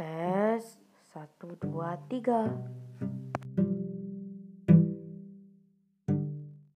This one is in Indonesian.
Tes. 1, 2, 3